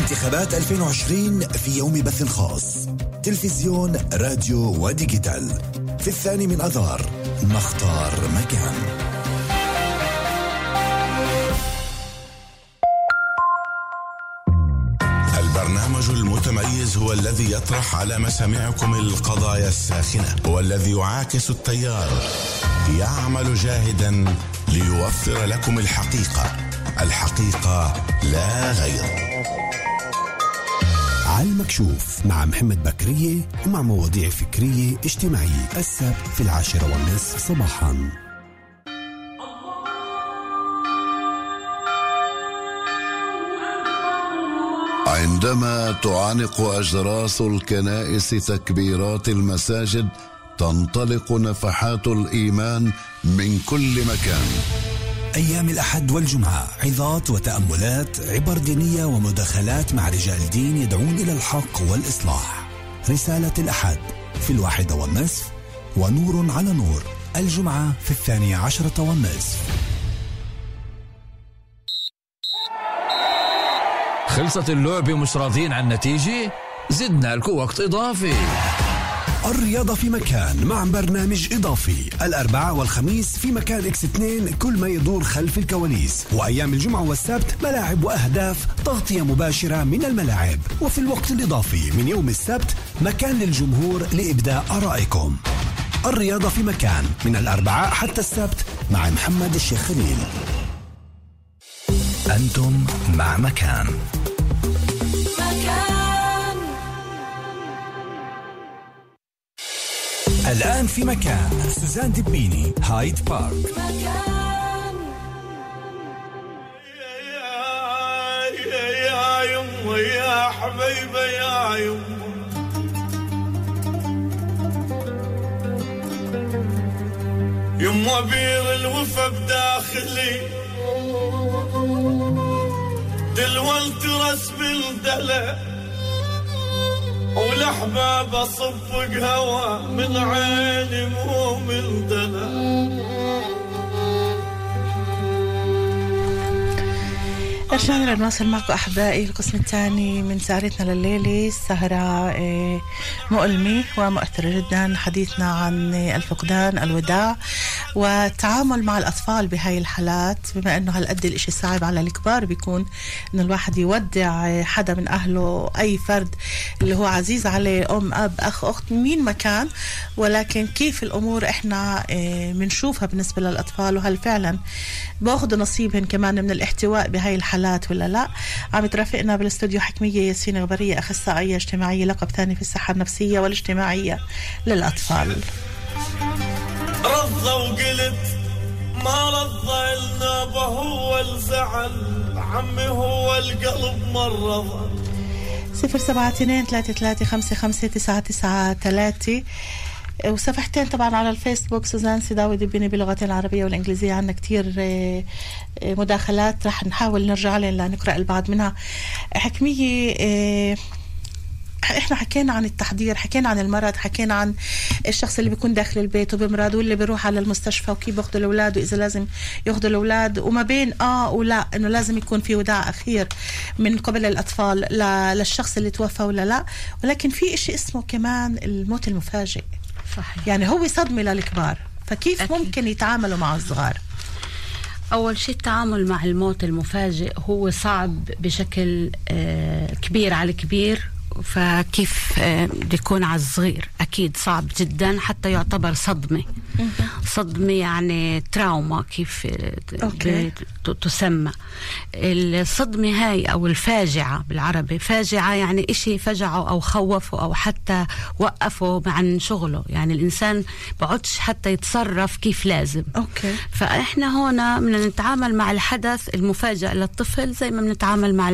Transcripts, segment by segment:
انتخابات 2020 في يوم بث خاص. تلفزيون راديو وديجيتال. في الثاني من أذار نختار مكان. البرنامج المتميز هو الذي يطرح على مسامعكم القضايا الساخنة هو الذي يعاكس التيار. يعمل جاهدا ليوفر لكم الحقيقة. الحقيقة لا غير. على المكشوف مع محمد بكرية ومع مواضيع فكرية اجتماعية. السبت في العاشرة والنصف صباحاً. عندما تعانق أجراس الكنائس تكبيرات المساجد تنطلق نفحات الإيمان من كل مكان. أيام الأحد والجمعة عظات وتأملات عبر دينية ومداخلات مع رجال دين يدعون إلى الحق والإصلاح. رسالة الأحد في الواحدة والنصف ونور على نور الجمعة في الثانية عشرة والنصف خلصت اللعبة مش راضيين عن النتيجة؟ زدنا لكم وقت إضافي الرياضة في مكان مع برنامج إضافي. الأربعاء والخميس في مكان إكس 2 كل ما يدور خلف الكواليس. وأيام الجمعة والسبت ملاعب وأهداف تغطية مباشرة من الملاعب. وفي الوقت الإضافي من يوم السبت مكان للجمهور لإبداء آرائكم. الرياضة في مكان من الأربعاء حتى السبت مع محمد الشيخ خليل. أنتم مع مكان. الآن في مكان. سوزان دبيني هايد بارك. يا يا يمه يا حبيبه يا يمه يمه بير الوفا بداخلي. دلولت رسم الدلع والاحباب اصفق هوا من عيني مو من دلع رجعنا لنواصل معكم أحبائي القسم الثاني من سهرتنا لليلة سهرة آه، مؤلمة ومؤثرة جدا حديثنا عن الفقدان الوداع. والتعامل مع الأطفال بهاي الحالات بما أنه هالقد الإشي صعب على الكبار بيكون أنه الواحد يودع آه، حدا من أهله أي فرد اللي هو عزيز عليه أم أب أخ أخت مين ما كان. ولكن كيف الأمور إحنا آه، بنشوفها بالنسبة للأطفال وهل فعلا باخذوا نصيبهم كمان من الاحتواء بهاي الحالات ولا لا؟ عم ترافقنا بالاستوديو حكمية ياسين غبرية أخصائية اجتماعية لقب ثاني في الصحة النفسية والاجتماعية للأطفال. رضى وقلت ما رضى النوبة هو الزعل عمي هو القلب مرضى صفر سبعة اثنين ثلاثة ثلاثة خمسة خمسة تسعة تسعة ثلاثة. وصفحتين طبعا على الفيسبوك سوزان سيداوي دبيني باللغتين العربية والإنجليزية. عنا كتير آه، آه، مداخلات رح نحاول نرجع لهم لنقرأ البعض منها. حكمية آه، إحنا حكينا عن التحضير حكينا عن المرض حكينا عن الشخص اللي بيكون داخل البيت وبمرض واللي بيروح على المستشفى وكيف بياخذوا الأولاد وإذا لازم ياخذوا الأولاد وما بين آه ولا إنه لازم يكون في وداع أخير من قبل الأطفال للشخص اللي توفى ولا لا. ولكن في إشي اسمه كمان الموت المفاجئ. صحيح. يعني هو صدمة للكبار. فكيف أكيد. ممكن يتعاملوا مع الصغار؟ أول شيء التعامل مع الموت المفاجئ هو صعب بشكل آه، كبير على الكبير فكيف آه، بده يكون على الصغير؟ أكيد صعب جدا حتى يعتبر صدمة. صدمة يعني trauma كيف آه، okay. تسمى. الصدمة هاي أو الفاجعة بالعربي فاجعة يعني إشي فجعه أو خوفه أو حتى وقفه عن شغله. يعني الإنسان بقعدش حتى يتصرف كيف لازم. okay. فإحنا هنا بدنا نتعامل مع الحدث المفاجئ للطفل زي ما بنتعامل مع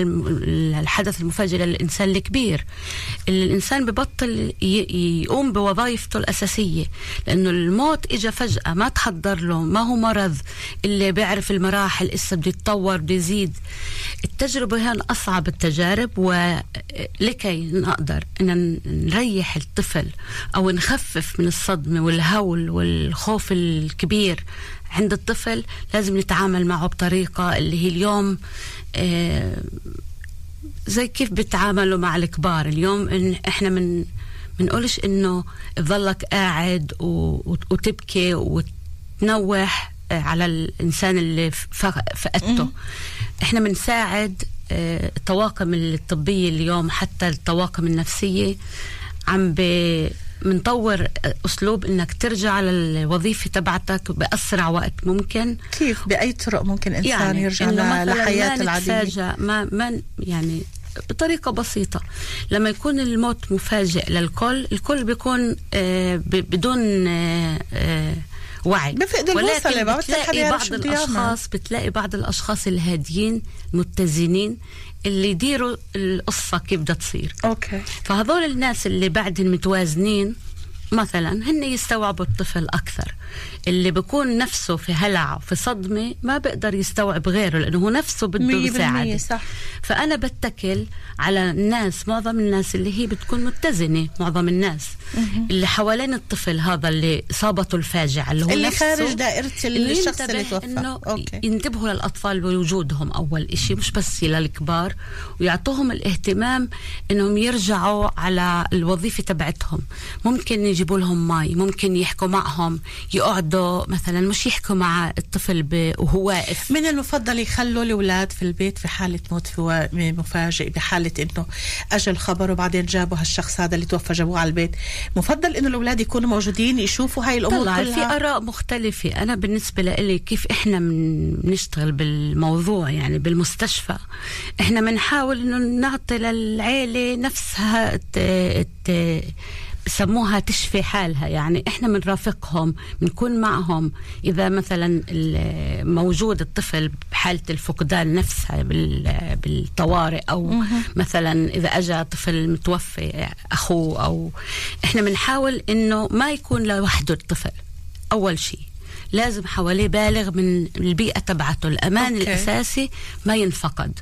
الحدث المفاجئ للإنسان الكبير. الإنسان ببطل يقوم بوظائفه الأساسية. لأنه الموت اجى فجأة ما تحضر له ما هو مرض. اللي بيعرف المراحل لسه بده يتطور بده يزيد. التجربة هون أصعب التجارب ولكي نقدر إن نريح الطفل أو نخفف من الصدمة والهول والخوف الكبير عند الطفل لازم نتعامل معه بطريقة اللي هي اليوم آه، زي كيف بيتعاملوا مع الكبار؟ اليوم إن إحنا من بنقولش إنه تظلك قاعد وتبكي وتنوح آه، على الإنسان اللي فقدته. إحنا بنساعد آه، الطواقم الطبية اليوم حتى الطواقم النفسية عم بنطور أسلوب إنك ترجع للوظيفة تبعتك بأسرع وقت ممكن. كيف؟ بأي طرق ممكن إنسان يعني يرجع إنه لحياته ما العادية؟ ما ما يعني بطريقة بسيطة. لما يكون الموت مفاجئ للكل الكل بيكون آه بدون آه آه وعي. بفقد ما بتلاقي بعض. الأشخاص بتلاقي بعض الأشخاص الهاديين متزنين اللي يديروا القصة كيف بدها تصير. أوكي. فهذول الناس اللي بعدهم متوازنين مثلا هن يستوعبوا الطفل أكثر اللي بيكون نفسه في هلع في صدمة ما بيقدر يستوعب غيره لأنه هو نفسه بده مساعده صح. فأنا بتكل على الناس معظم الناس اللي هي بتكون متزنة معظم الناس اللي حوالين الطفل هذا اللي اصابته الفاجعة اللي هو اللي نفسه خارج دائرة اللي الشخص اللي توفى. إنه أوكي. ينتبهوا للأطفال بوجودهم أول إشي مش بس للكبار ويعطوهم الاهتمام إنهم يرجعوا على الوظيفة تبعتهم ممكن يجيبوا لهم مي ممكن يحكوا معهم يقعدوا مثلا مش يحكوا مع الطفل وهو واقف. من المفضل يخلوا الأولاد في البيت في حالة موت فوا- مفاجئ بحالة إنه اجى الخبر وبعدين جابوا هالشخص هذا اللي توفى جابوه على البيت. مفضل إنه الأولاد يكونوا موجودين يشوفوا هاي الأمور طلع في كلها. آراء مختلفة. أنا بالنسبة لي كيف إحنا من- بنشتغل بالموضوع يعني بالمستشفى. إحنا بنحاول إنه نعطي للعيلة نفسها. بسموها تشفي حالها. يعني إحنا بنرافقهم بنكون معهم. إذا مثلا موجود الطفل بحالة الفقدان نفسها بال- بالطوارئ أو مثلا إذا اجى طفل متوفي أخوه أو إحنا بنحاول إنه ما يكون لوحده الطفل. أول شيء. لازم حواليه بالغ من البيئة تبعته. الأمان أوكي. الأساسي ما ينفقد.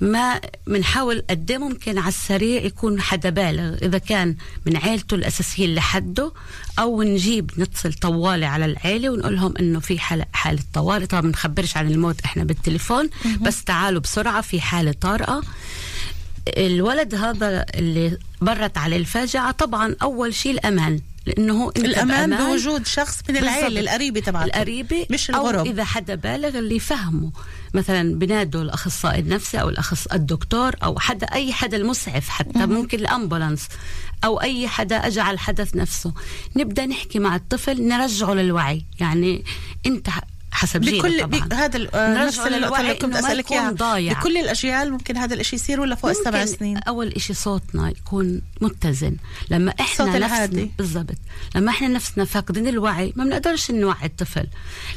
ما بنحاول قد إيه ممكن على السريع يكون حدا بالغ. إذا كان من عيلته الأساسية اللي حده أو نجيب نتصل طوالي على العيلة ونقول لهم إنه في حالة حالة طوارئ. طبعا بنخبرش عن الموت إحنا بالتليفون بس تعالوا بسرعة في حالة طارئة. الولد هذا اللي مرت عليه الفاجعة طبعا أول شيء الأمان. لأنه أنت الأمان. بوجود شخص من بالضبط. القريبة تبعته القريبة مش الغرب إذا حدا بالغ اللي يفهمه مثلا بنادوا الأخصائي النفسي أو الأخص الدكتور أو حدا أي حدا المسعف حتى ممكن الأمبولانس أو أي حدا أجى على الحدث نفسه نبدأ نحكي مع الطفل نرجعه للوعي يعني أنت حسب بكل طبعا. هذا آه، نفس اللي كنت أسألك إياها. ضايع. بكل الاجيال ممكن هذا الإشي يصير ولا فوق السبع سنين؟ أول إشي صوتنا يكون متزن. لما إحنا نفسنا. بالضبط. لما إحنا نفسنا فاقدين الوعي ما بنقدرش نوعي الطفل.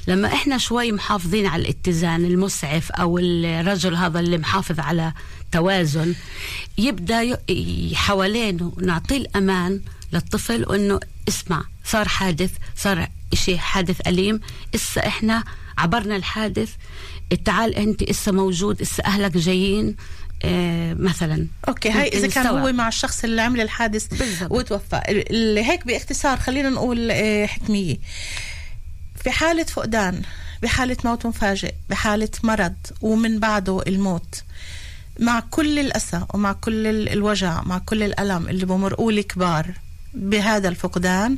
لما إحنا شوي محافظين على الاتزان المسعف أو الرجل هذا اللي محافظ على توازن يبدأ حوالينه نعطيه الأمان للطفل وإنه اسمع صار حادث صار إشي حادث أليم إسا إحنا عبرنا الحادث تعال أنت إسا موجود إسا أهلك جايين آه مثلا أوكي هاي إذا كان. هو مع الشخص اللي عمل الحادث بالضبط. وتوفى هيك باختصار خلينا نقول آه، حكميه في حالة فقدان بحالة موت مفاجئ بحالة مرض ومن بعده الموت مع كل الأسى ومع كل ال- الوجع مع كل الألم اللي بمرقوا الكبار بهذا الفقدان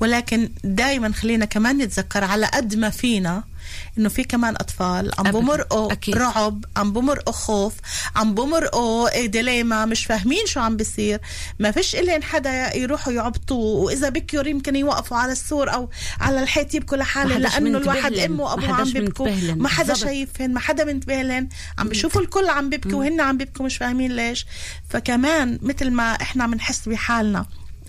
ولكن دائما خلينا كمان نتذكر على قد ما فينا إنه في كمان أطفال عم. بمرقوا. رعب عم بمرقوا خوف عم بمرقوا إيه ديليما مش فاهمين شو عم بيصير ما فيش إلين حدا يروحوا يعبطوا وإذا بكيوا يمكن يوقفوا على السور أو على الحيط يبكوا لحالهم لأنه الواحد. أمه وأبوه عم بيبكوا. ما حدا. شايفهن ما حدا منتبه لهم عم بيشوفوا الكل عم بيبكوا وهن عم بيبكوا مش فاهمين ليش فكمان مثل ما إحنا بنحس بحالنا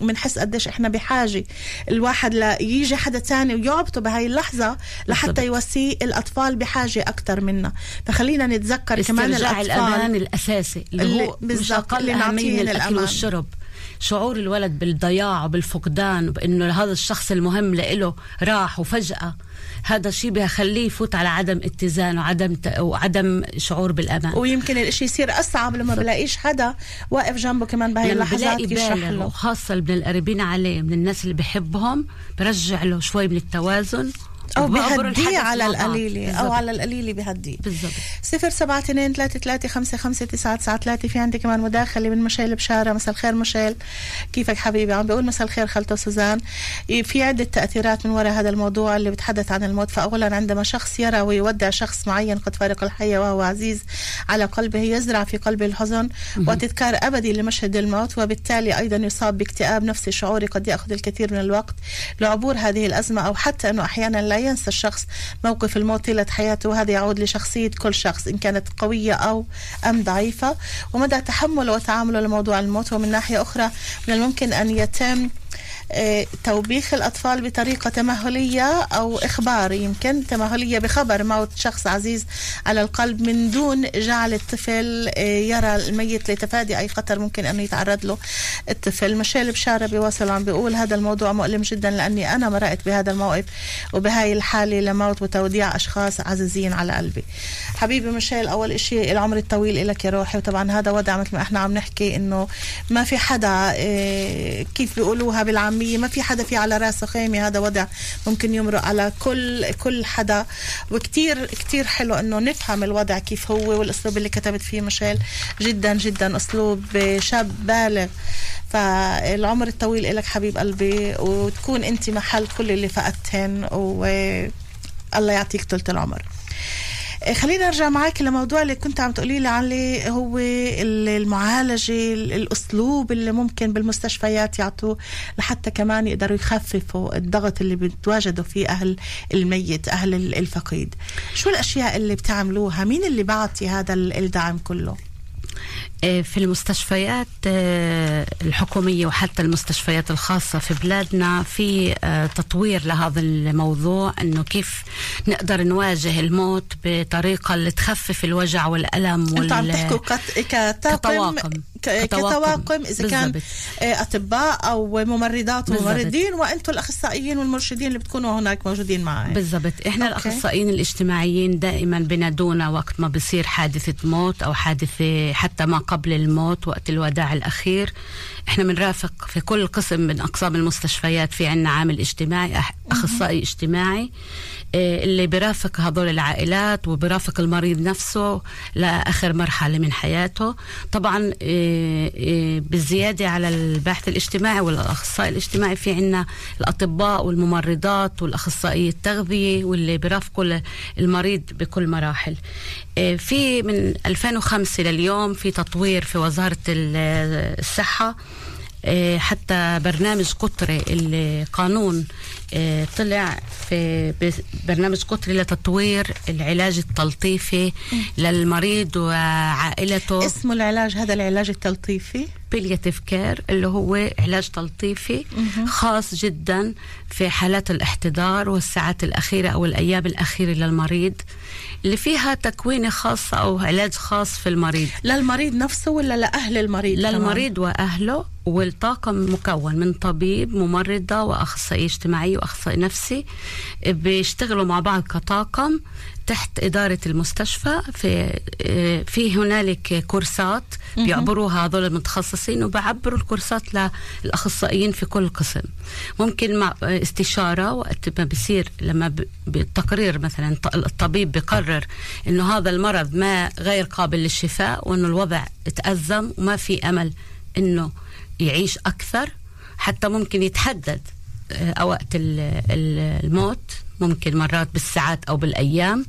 بنحس قديش إحنا بحاجة الواحد ليجي حدا تاني ويعبطه بهاي اللحظة لحتى. يواسيه الأطفال بحاجة أكثر منا فخلينا نتذكر كمان الأطفال الأمان الأساسي اللي, هو مش أقل أهمية من الأكل. والشرب شعور الولد بالضياع وبالفقدان وبإنه هذا الشخص المهم لإله راح وفجأة هذا الشيء بيخليه يفوت على عدم اتزان وعدم. وعدم شعور بالأمان. ويمكن الإشي يصير أصعب لما بلاقيش حدا واقف جنبه كمان لما اللحظات يشرح له. وخاصة من القريبين عليه من الناس اللي بحبهم برجع له شوي من التوازن. أو بهديه الحدث على. القليله أو. على القليله بهديه بالضبط. صفر سبعة اثنين ثلاثة ثلاثة خمسة خمسة تسعة تسعة ثلاثة. في عندي كمان مداخلة من مشيل بشارة. مساء الخير مشيل كيفك حبيبي؟ عم بيقول مساء الخير خالته سوزان. في عدة تأثيرات من وراء هذا الموضوع اللي بتحدث عن الموت. فأولا عندما شخص يرى ويودع شخص معين قد فارق الحياة وهو عزيز على قلبه يزرع في قلبه الحزن وتذكار أبدي لمشهد الموت. وبالتالي أيضا يصاب باكتئاب نفسي شعوري قد يأخذ الكثير من الوقت لعبور هذه الأزمة أو حتى أنه أحيانا لا ينسى الشخص موقف الموت طيلة حياته. وهذا يعود لشخصية كل شخص إن كانت قوية أو أم ضعيفة. ومدى تحمله وتعامله لموضوع الموت ومن ناحية أخرى من الممكن أن يتم توبيخ الأطفال بطريقة تمهلية أو إخبار يمكن تمهلية بخبر موت شخص عزيز على القلب من دون جعل الطفل آه، يرى الميت لتفادي أي خطر ممكن أن يتعرض له. الطفل مشيل بشارة بيواصل عم بيقول هذا الموضوع مؤلم جدا لأني أنا مرأت بهذا الموقف وبهاي الحالة لموت وتوديع أشخاص عزيزين على قلبي. حبيبي مشيل أول إشي العمر الطويل لك يا روحي وطبعا هذا وضع مثل ما إحنا عم نحكي إنه ما في حدا آه، كيف بيقولوها بالعامية ما في حدا في على راسه خيمة هذا وضع ممكن يمرق على كل كل حدا. وكتير كتير حلو إنه نفهم الوضع كيف هو والأسلوب اللي كتبت فيه مشيل جدا جدا أسلوب شاب بالغ. فالعمر الطويل لك حبيب قلبي وتكون أنت محل كل اللي فقدتهن والله يعطيك طولة العمر. خلينا نرجع معك لموضوع اللي كنت عم تقولي لي عليه هو ال- المعالجة ال- الأسلوب اللي ممكن بالمستشفيات يعطوه لحتى كمان يقدروا يخففوا الضغط اللي بتواجدوا فيه أهل الميت ال- الفقيد. شو الأشياء اللي بتعملوها؟ مين اللي بعطي هذا ال- الدعم كله؟ في المستشفيات آه، الحكومية وحتى المستشفيات الخاصة في بلادنا في آه، تطوير لهذا الموضوع إنه كيف نقدر نواجه الموت بطريقة اللي تخفف الوجع والألم أنتوا عم وال- تحكوا كت... كطاقم كطواقم. ك... كطواقم. كطواقم إذا كان. آه، أطباء أو ممرضات. وممرضين وأنتم الأخصائيين والمرشدين اللي بتكونوا هناك موجودين معي بالضبط إحنا أوكي. الأخصائيين الاجتماعيين دائما بنادونا وقت ما بصير حادثة موت أو حادثة حتى ما قبل الموت وقت الوداع الأخير. إحنا بنرافق في كل قسم من أقسام المستشفيات في عنا عامل اجتماعي أخصائي اجتماعي. اللي بيرافق هذول العائلات وبيرافق المريض نفسه لآخر مرحلة من حياته. طبعا آه، آه، بالزيادة على الباحث الاجتماعي والأخصائي الاجتماعي في عنا الأطباء والممرضات والاخصائي التغذية واللي بيرافقوا ل- المريض بكل مراحل. في من 2005 لليوم في تطوير في وزارة ال- الصحة. آه، حتى برنامج قطري اللي قانون آه، طلع في برنامج قطري لتطوير العلاج التلطيفي للمريض وعائلته. اسمه العلاج هذا العلاج التلطيفي؟ بالياتيف كير اللي هو علاج تلطيفي خاص جدا في حالات الاحتضار والساعات الأخيرة أو الأيام الأخيرة للمريض. اللي فيها تكوينة خاصة أو علاج خاص في المريض. للمريض نفسه ولا لأهل المريض كمان؟ للمريض وأهله والطاقم مكون من طبيب ممرضة وأخصائي اجتماعي وأخصائي نفسي. بيشتغلوا مع بعض كطاقم. تحت إدارة المستشفى في في هنالك كورسات بيعبروها هذول المتخصصين وبعبروا الكورسات للأخصائيين في كل قسم. ممكن مع استشارة وقت ما بصير لما بالتقرير مثلا الطبيب بقرر إنه هذا المرض ما غير قابل للشفاء وإنه الوضع تأزم وما في أمل إنه يعيش أكثر حتى ممكن يتحدد وقت ال- ال- الموت ممكن مرات بالساعات أو بالأيام.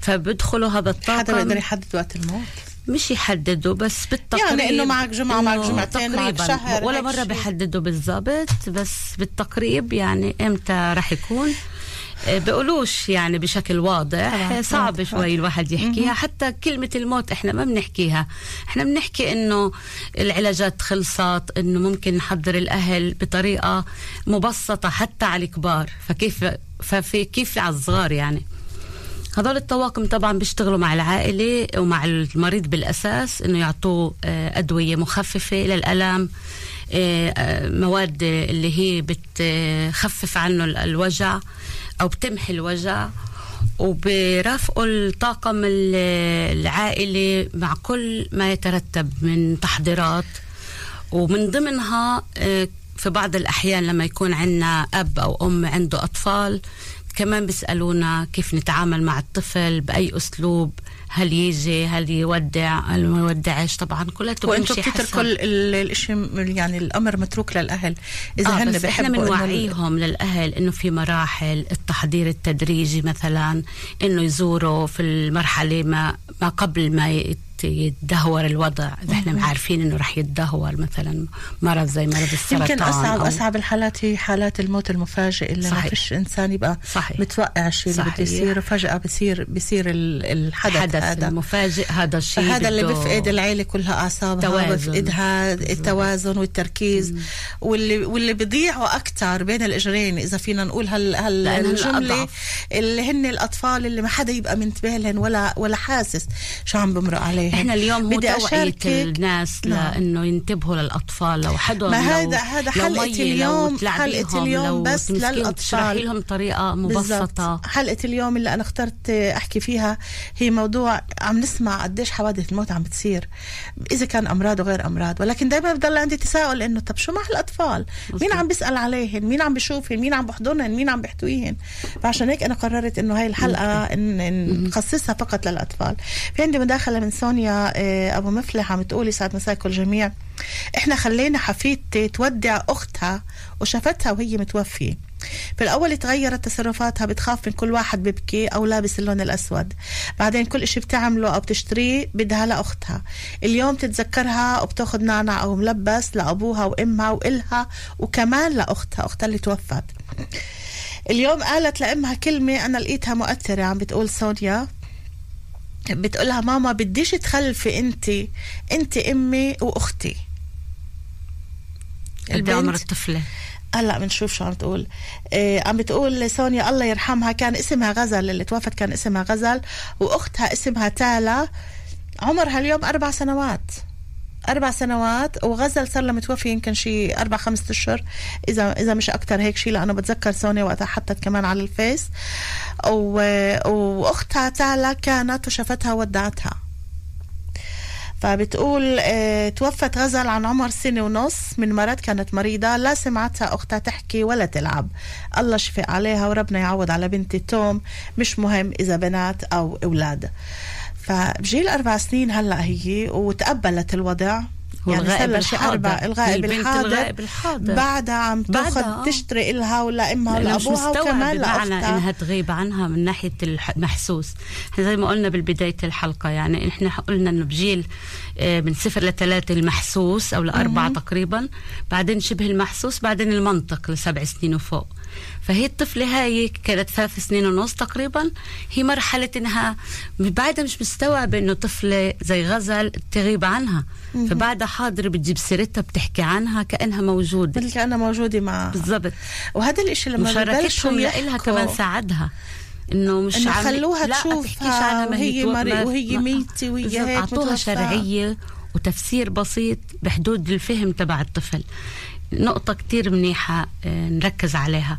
فبدخلوا هذا حدا الطاقم بيقدر يحدد وقت الموت؟ مش يحددوا بس بالتقريب يعني إنه معك جمعة، معك جمعتين، معك تقريباً. شهر، ولا شيء. بيحددوا بالضبط بس بالتقريب يعني إمتى راح يكون. بقولوش يعني بشكل واضح. طبعاً. صعب. شوي الواحد يحكيها. حتى كلمة الموت إحنا ما بنحكيها. إحنا بنحكي إنه العلاجات خلصت إنه ممكن نحضر الأهل بطريقة مبسطة حتى على الكبار. فكيف ففي كيف على الصغار يعني. هذول الطواقم طبعا بيشتغلوا مع العائلة ومع المريض بالأساس إنه يعطوه آه، أدوية مخففة للألم آه، آه، مواد اللي هي بتخفف عنه ال- الوجع. أو بتمحي الوجع وبرافقوا الطاقم ال- العائلي مع كل ما يترتب من تحضيرات. ومن ضمنها آه، في بعض الأحيان لما يكون عندنا أب أو أم عنده أطفال كمان بيسألونا كيف نتعامل مع الطفل بأي أسلوب هل يجي هل يودع هل ما يودعش. طبعا كلته وأنتم بتتركوا الإشي يعني الأمر متروك للأهل. إذا آه هن بس إحنا بنوعيهم للأهل إنه في مراحل التحضير التدريجي مثلا إنه يزوروا في المرحلة ما ما قبل ما يتدهور الوضع إذا إحنا عارفين إنه رح يتدهور مثلا مرض زي مرض السرطان يمكن اصعب أو أصعب الحالات هي حالات الموت المفاجئ اللي ما صحيح. فيش إنسان يبقى صحيح. متوقع الشيء اللي بده. يصير وفجأة بصير بصير ال- الحدث الحدث هذا المفاجئ هذا الشيء هذا اللي بفقد العيلة كلها أعصابها توازن. بفقدها التوازن والتركيز واللي واللي بيضيعوا أكثر بين الإجرين إذا فينا نقول هال هال. اللي هن الأطفال اللي ما حدا يبقى منتبه لهم ولا ولا حاسس شو عم بمرق عليهم إحنا اليوم هو بدي توعية الناس نعم. لأنه ينتبهوا للأطفال لو حدهم ما هذا- هذا حلقة اليوم- حلقة اليوم بس. تشرحي لهم طريقة بالضبط. مبسطة. حلقة اليوم اللي أنا اخترت أحكي فيها هي موضوع عم نسمع قديش حوادث الموت عم بتصير إذا كان أمراض وغير أمراض. ولكن دائما بضل عندي تساؤل إنه طب شو مع الأطفال؟ مين عم بيسأل عليهن؟ مين عم بيشوفهن مين عم بحضنهن؟ مين عم بيحتويهن؟ فعشان هيك أنا قررت إنه هاي الحلقة إن إن نخصصها فقط للأطفال. في عندي مداخلة من سونيا آه، أبو مفلح عم تقولي سعد مساكم الجميع إحنا خلينا حفيدتي تودع أختها وشافتها وهي متوفية. في الأول تغيرت تصرفاتها بتخاف من كل واحد بيبكي أو لابس اللون الأسود. بعدين كل إشي بتعمله أو بتشتريه بدها لأختها. اليوم تتذكرها وبتاخد نعنع أو ملبس لأبوها وإمها وإلها وكمان لأختها أختها اللي توفت. اليوم قالت لأمها كلمة أنا لقيتها مؤثرة عم بتقول سونيا بتقولها ماما بديش تخلفي انت انت امي واختي. قد عمر البنت الطفلة؟ هلا بنشوف شو عم تقول. آه عم بتقول سونيا الله يرحمها كان اسمها غزل اللي توفت كان اسمها غزل وأختها اسمها تالا. عمرها اليوم أربع سنوات. أربع سنوات وغزل صار لها متوفي يمكن شي أربع خمسة أشهر. إذا إذا مش أكتر هيك شي لأنه بتذكر سونيا وقتها حطت كمان على الفيس. و... وأختها تالا كانت وشافتها ودعتها فبتقول آه توفت غزل عن عمر سنة ونص من مرض كانت مريضة لا سمعتها أختها تحكي ولا تلعب. الله شفق عليها وربنا يعوض على بنتي توم مش مهم إذا بنات أو أولاد. فبجيل أربع سنين هلأ هي وتقبلت الوضع والغائب صار شي. أربع الغائب الحاضر الغائب الحاضر. بعدها عم تأخذ. تشتري إلها ولا إمها ولا مستوعب وكمان بمعنى إنها تغيب عنها من ناحية المحسوس زي ما قلنا بالبداية الحلقة يعني إحنا قلنا إنه بجيل آه، من صفر لثلاثة المحسوس أو لأربعة تقريبا بعدين شبه المحسوس بعدين المنطق لسبع سنين وفوق فهي الطفلة هاي كانت ثلاث سنين ونص تقريبا. هي مرحلة إنها بعدها مش مستوعبة إنه طفلة زي غزل تغيب عنها. فبعدها حاضرة بتجيب سيرتها بتحكي عنها كأنها موجودة. مثل كأنها موجودة معها بالضبط. وهذا الإشي لما مشاركتهم لها يحكوا كمان ساعدها. إنه مش إنه عم- خلوها لا، تشوفها ما وهي تو- مري- ما- وهي ميتة وهي هيك أعطوها. شرعية وتفسير بسيط بحدود الفهم تبع الطفل. نقطة كتير منيحة آه، نركز عليها.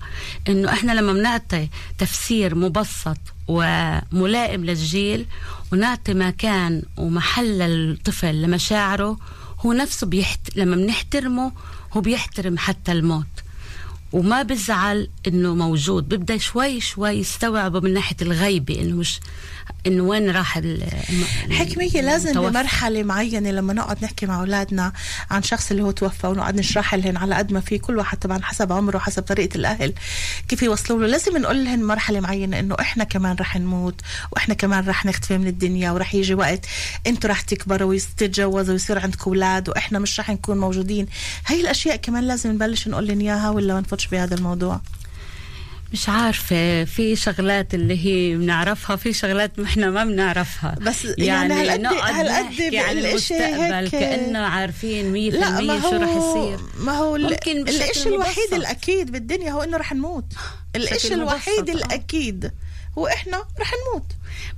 إنه إحنا لما بنعطي تفسير مبسط وملائم للجيل ونعطي مكان ومحل للطفل لمشاعره هو نفسه بيحت... لما بنحترمه هو بيحترم حتى الموت. وما بزعل إنه موجود بيبدا شوي شوي يستوعبه من ناحية الغيبة إنه مش انه وين راح ال- الم- حكمية لازم المتوفى. بمرحلة معينة لما نقعد نحكي مع أولادنا عن شخص اللي هو توفى ونقعد نشرح لهم على قد ما في كل واحد طبعا حسب عمره حسب طريقة الأهل كيف يوصلوا له. لازم نقول لهم مرحلة معينة إنه إحنا كمان رح نموت وإحنا كمان رح نختفي من الدنيا ورح يجي وقت أنتوا رح تكبروا وتتجوزوا ويصير عندكم أولاد وإحنا مش رح نكون موجودين. هاي الأشياء كمان لازم نبلش نقول لهم إياها ولا ما نفوتش بهذا الموضوع؟ مش عارفة في شغلات اللي هي بنعرفها في شغلات إحنا ما بنعرفها بس يعني نقعد هالقد نحكي عن الإشي المستقبل هيك- كأنه عارفين مية في لا ما المية شو رح يصير ما هو ممكن الإشي الوحيد مبسط. الأكيد بالدنيا هو إنه رح نموت الإشي بشكل الوحيد آه. الأكيد هو إحنا رح نموت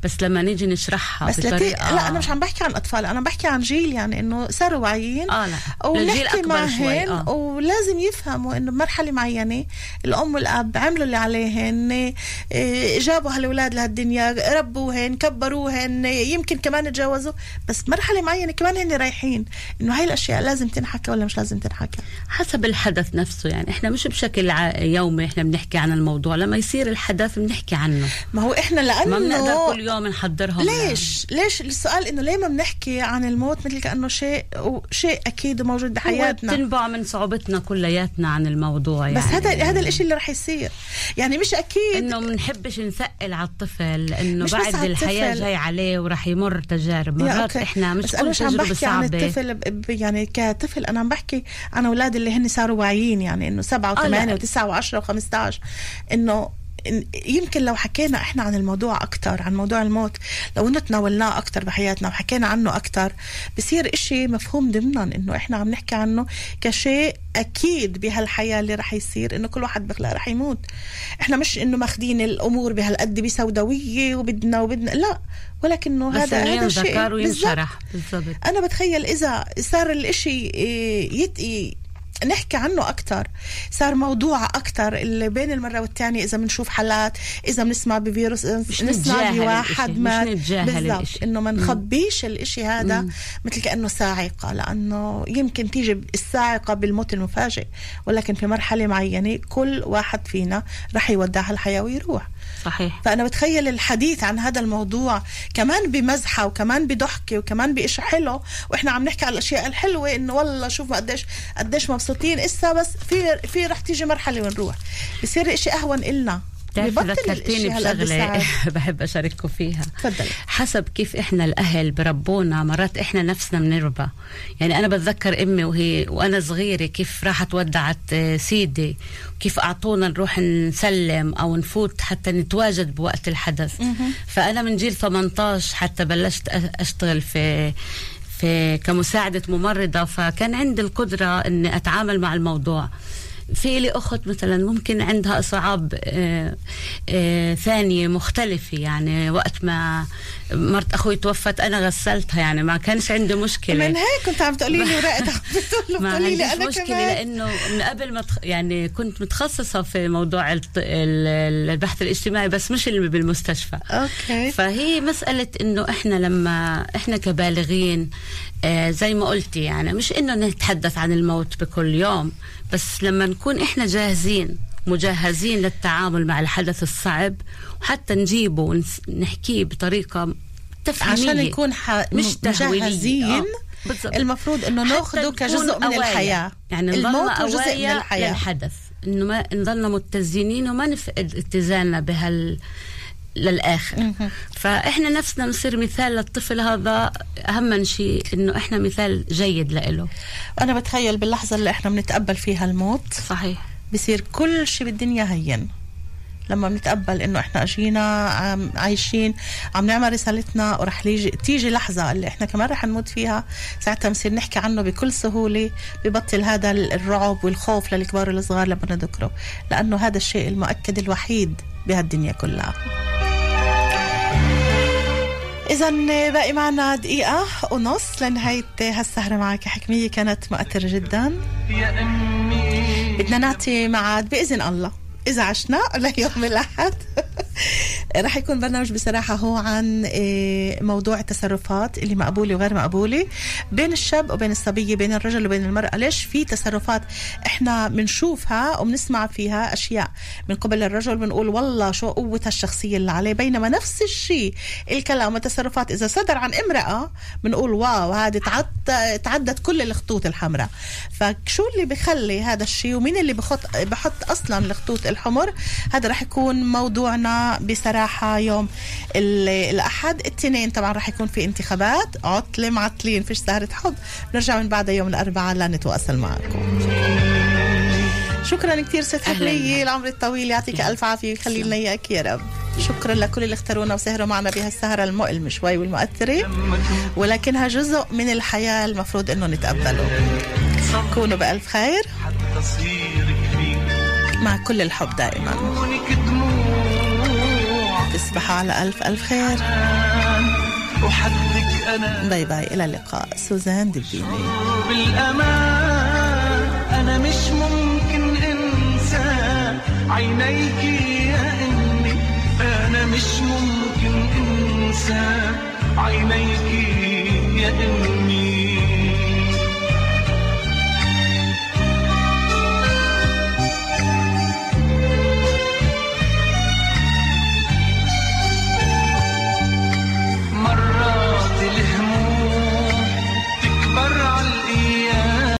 بس لما نيجي نشرحها بس لتي... لا أنا مش عم بحكي عن أطفال أنا بحكي عن جيل يعني إنه صاروا واعيين آه لا ونحكي معهن آه. ولازم يفهموا إنه بمرحلة معينة الأم والأب عملوا اللي عليهن إيه، جابوا هالولاد لهالدنيا ربوهن كبروهن يمكن كمان تجوزوا بس مرحلة معينة كمان هن رايحين. إنه هاي الأشياء لازم تنحكى ولا مش لازم تنحكى؟ حسب الحدث نفسه يعني إحنا مش بشكل يومي إحنا بنحكي عن الموضوع. لما يصير الحدث بنحكي عنه. ما هو إحنا ما كل يوم نحضرهم ليش؟ ليش السؤال إنه ليه ما بنحكي عن الموت مثل كأنه شيء شيء أكيد وموجود بحياتنا؟ تنبع من صعوبتنا كلياتنا عن الموضوع يعني. بس هذا هذا الإشي اللي رح يصير. يعني مش أكيد. إنه بنحبش نثقل على الطفل بس بعد الحياة. جاي عليه وراح يمر تجارب. مرات. إحنا مش بس أنا كل مش عم بحكي عن صعبة. الطفل يعني كطفل. أنا عم بحكي عن أولاد اللي هن صاروا واعيين يعني إنه سبعة آه،. وثمانية وتسعة وعشرة وخمسة عشر إنه إن- يمكن لو حكينا إحنا عن الموضوع أكثر عن موضوع الموت لو انه تناولناه أكثر بحياتنا وحكينا عنه أكثر بصير إشي مفهوم ضمنا إنه إحنا عم نحكي عنه كشيء أكيد بهالحياة اللي رح يصير إنه كل واحد بخلق رح يموت. إحنا مش إنه ماخذين الأمور بهالقد بسوداوية وبدنا وبدنا لا ولكنه هذا هذا شيء ينذكر بالضبط. وينشرح. بالضبط. أنا بتخيل إذا صار الإشي إيه، يت... نحكي عنه أكتر. صار موضوع أكتر اللي بين المرة والتانية إذا بنشوف حالات إذا بنسمع بفيروس مش نسمع بواحد نتجاهل بالضبط. إنه ما مم. نخبيش الإشي هذا مثل كأنه صاعقة لأنه يمكن تيجي الصاعقة بالموت المفاجئ ولكن في مرحلة معينة كل واحد فينا رح يودع الحياة ويروح. صحيح. فأنا بتخيل الحديث عن هذا الموضوع كمان بمزحة وكمان بضحكة وكمان بإشي حلو. وإحنا عم نحكي على الأشياء الحلوة إنه والله شوفوا قديش قديش مبسوطين. إسا بس في في رح تيجي مرحلة ونروح. بصير إشي أهون إلنا. بتعرفي ببطل ذكرتيني الساعات. بحب أشارككم فيها. تفضلي. حسب كيف إحنا الأهل بربونا مرات إحنا نفسنا بنربى. يعني أنا بتذكر أمي وهي وأنا صغيرة كيف راحت ودعت آه، سيدي كيف أعطونا نروح نسلم أو نفوت حتى نتواجد بوقت الحدث. فأنا من جيل 18 حتى بلشت أشتغل في في كمساعدة ممرضة. فكان عندي القدرة أني أتعامل مع الموضوع. في لي أخت مثلا ممكن عندها إصعاب آه، آه، ثانية مختلفة يعني وقت ما مرت أخوي توفت أنا غسلتها يعني ما كانش عندي مشكلة. من هيك كنت عم تقولي لي بتقول ما عنديش أنا مشكلة كمان. لأنه من قبل ما. يعني كنت متخصصة في موضوع البحث الاجتماعي بس مش اللي بالمستشفى. أوكي. فهي مسألة إنه إحنا لما إحنا كبالغين آه زي ما قلتي يعني مش إنه نتحدث عن الموت بكل يوم بس لما نكون إحنا جاهزين مجهزين للتعامل مع الحدث الصعب وحتى نجيبه ونحكيه بطريقة تفهيمية عشان نكون ح... مش. مجهزين آه،. المفروض إنه ناخده نكون كجزء من. الحياة يعني الموت جزء من الحياة للحدث إنه ما نضلنا متزنين وما نفقد اتزاننا بهال للآخر. فإحنا نفسنا نصير مثال للطفل هذا أهم شيء إنه إحنا مثال جيد له أنا بتخيل باللحظة اللي إحنا بنتقبل فيها الموت صحيح. بصير كل شيء بالدنيا هين. لما بنتقبل إنه إحنا اجينا عايشين عم نعمل رسالتنا ورح يجي تيجي لحظة اللي إحنا كمان رح نموت فيها ساعتها بنصير نحكي عنه بكل سهولة ببطل هذا الرعب والخوف للكبار والصغار لما نذكره. لأنه هذا الشيء المؤكد الوحيد بهالدنيا كلها. إذا باقي معنا دقيقة ونص لنهاية هالسهرة معك. حكمية كانت مؤثرة جدا. يا أمي بدنا نعطي ميعاد بإذن الله. إذا عشنا ليوم الأحد. رح يكون برنامج بصراحة هو عن إيه، موضوع التصرفات اللي مقبولة وغير مقبولة بين الشاب وبين الصبية بين الرجل وبين المرأة. ليش في تصرفات إحنا بنشوفها وبنسمع فيها أشياء؟ من قبل الرجل بنقول والله شو قوة الشخصية اللي عليه. بينما نفس الشيء الكلام والتصرفات إذا صدر عن امرأة بنقول واو هذه تعد تعدت كل الخطوط الحمراء. فشو اللي بخلي هذا الشيء ومين اللي بخط بحط أصلا الخطوط الحمر؟ هذا رح يكون موضوعنا بصراحة يوم ال- الأحد الاثنين طبعا رح يكون في انتخابات. عطلة معطلين؟ فيش سهرة حب. نرجع من بعدها يوم الأربعاء لنتواصل معكم. شكرا كثير ست. حكمية العمر الطويل. يعطيك ألف عافية ويخلي لنا إياك يا رب. شكرا لكل اللي اختارونا وسهروا معنا بهالسهرة المؤلمة شوي والمؤثرة. ولكنها جزء من الحياة المفروض إنه نتقبله. كونوا بألف خير. مع كل الحب دائما. تصبحوا على ألف ألف خير. وحدك أنا. bye bye إلى اللقاء. سوزان دبيني بالأمان أنا مش ممكن أنسى. عينيك يا إني أنا مش ممكن أنسى. عينيك يا إني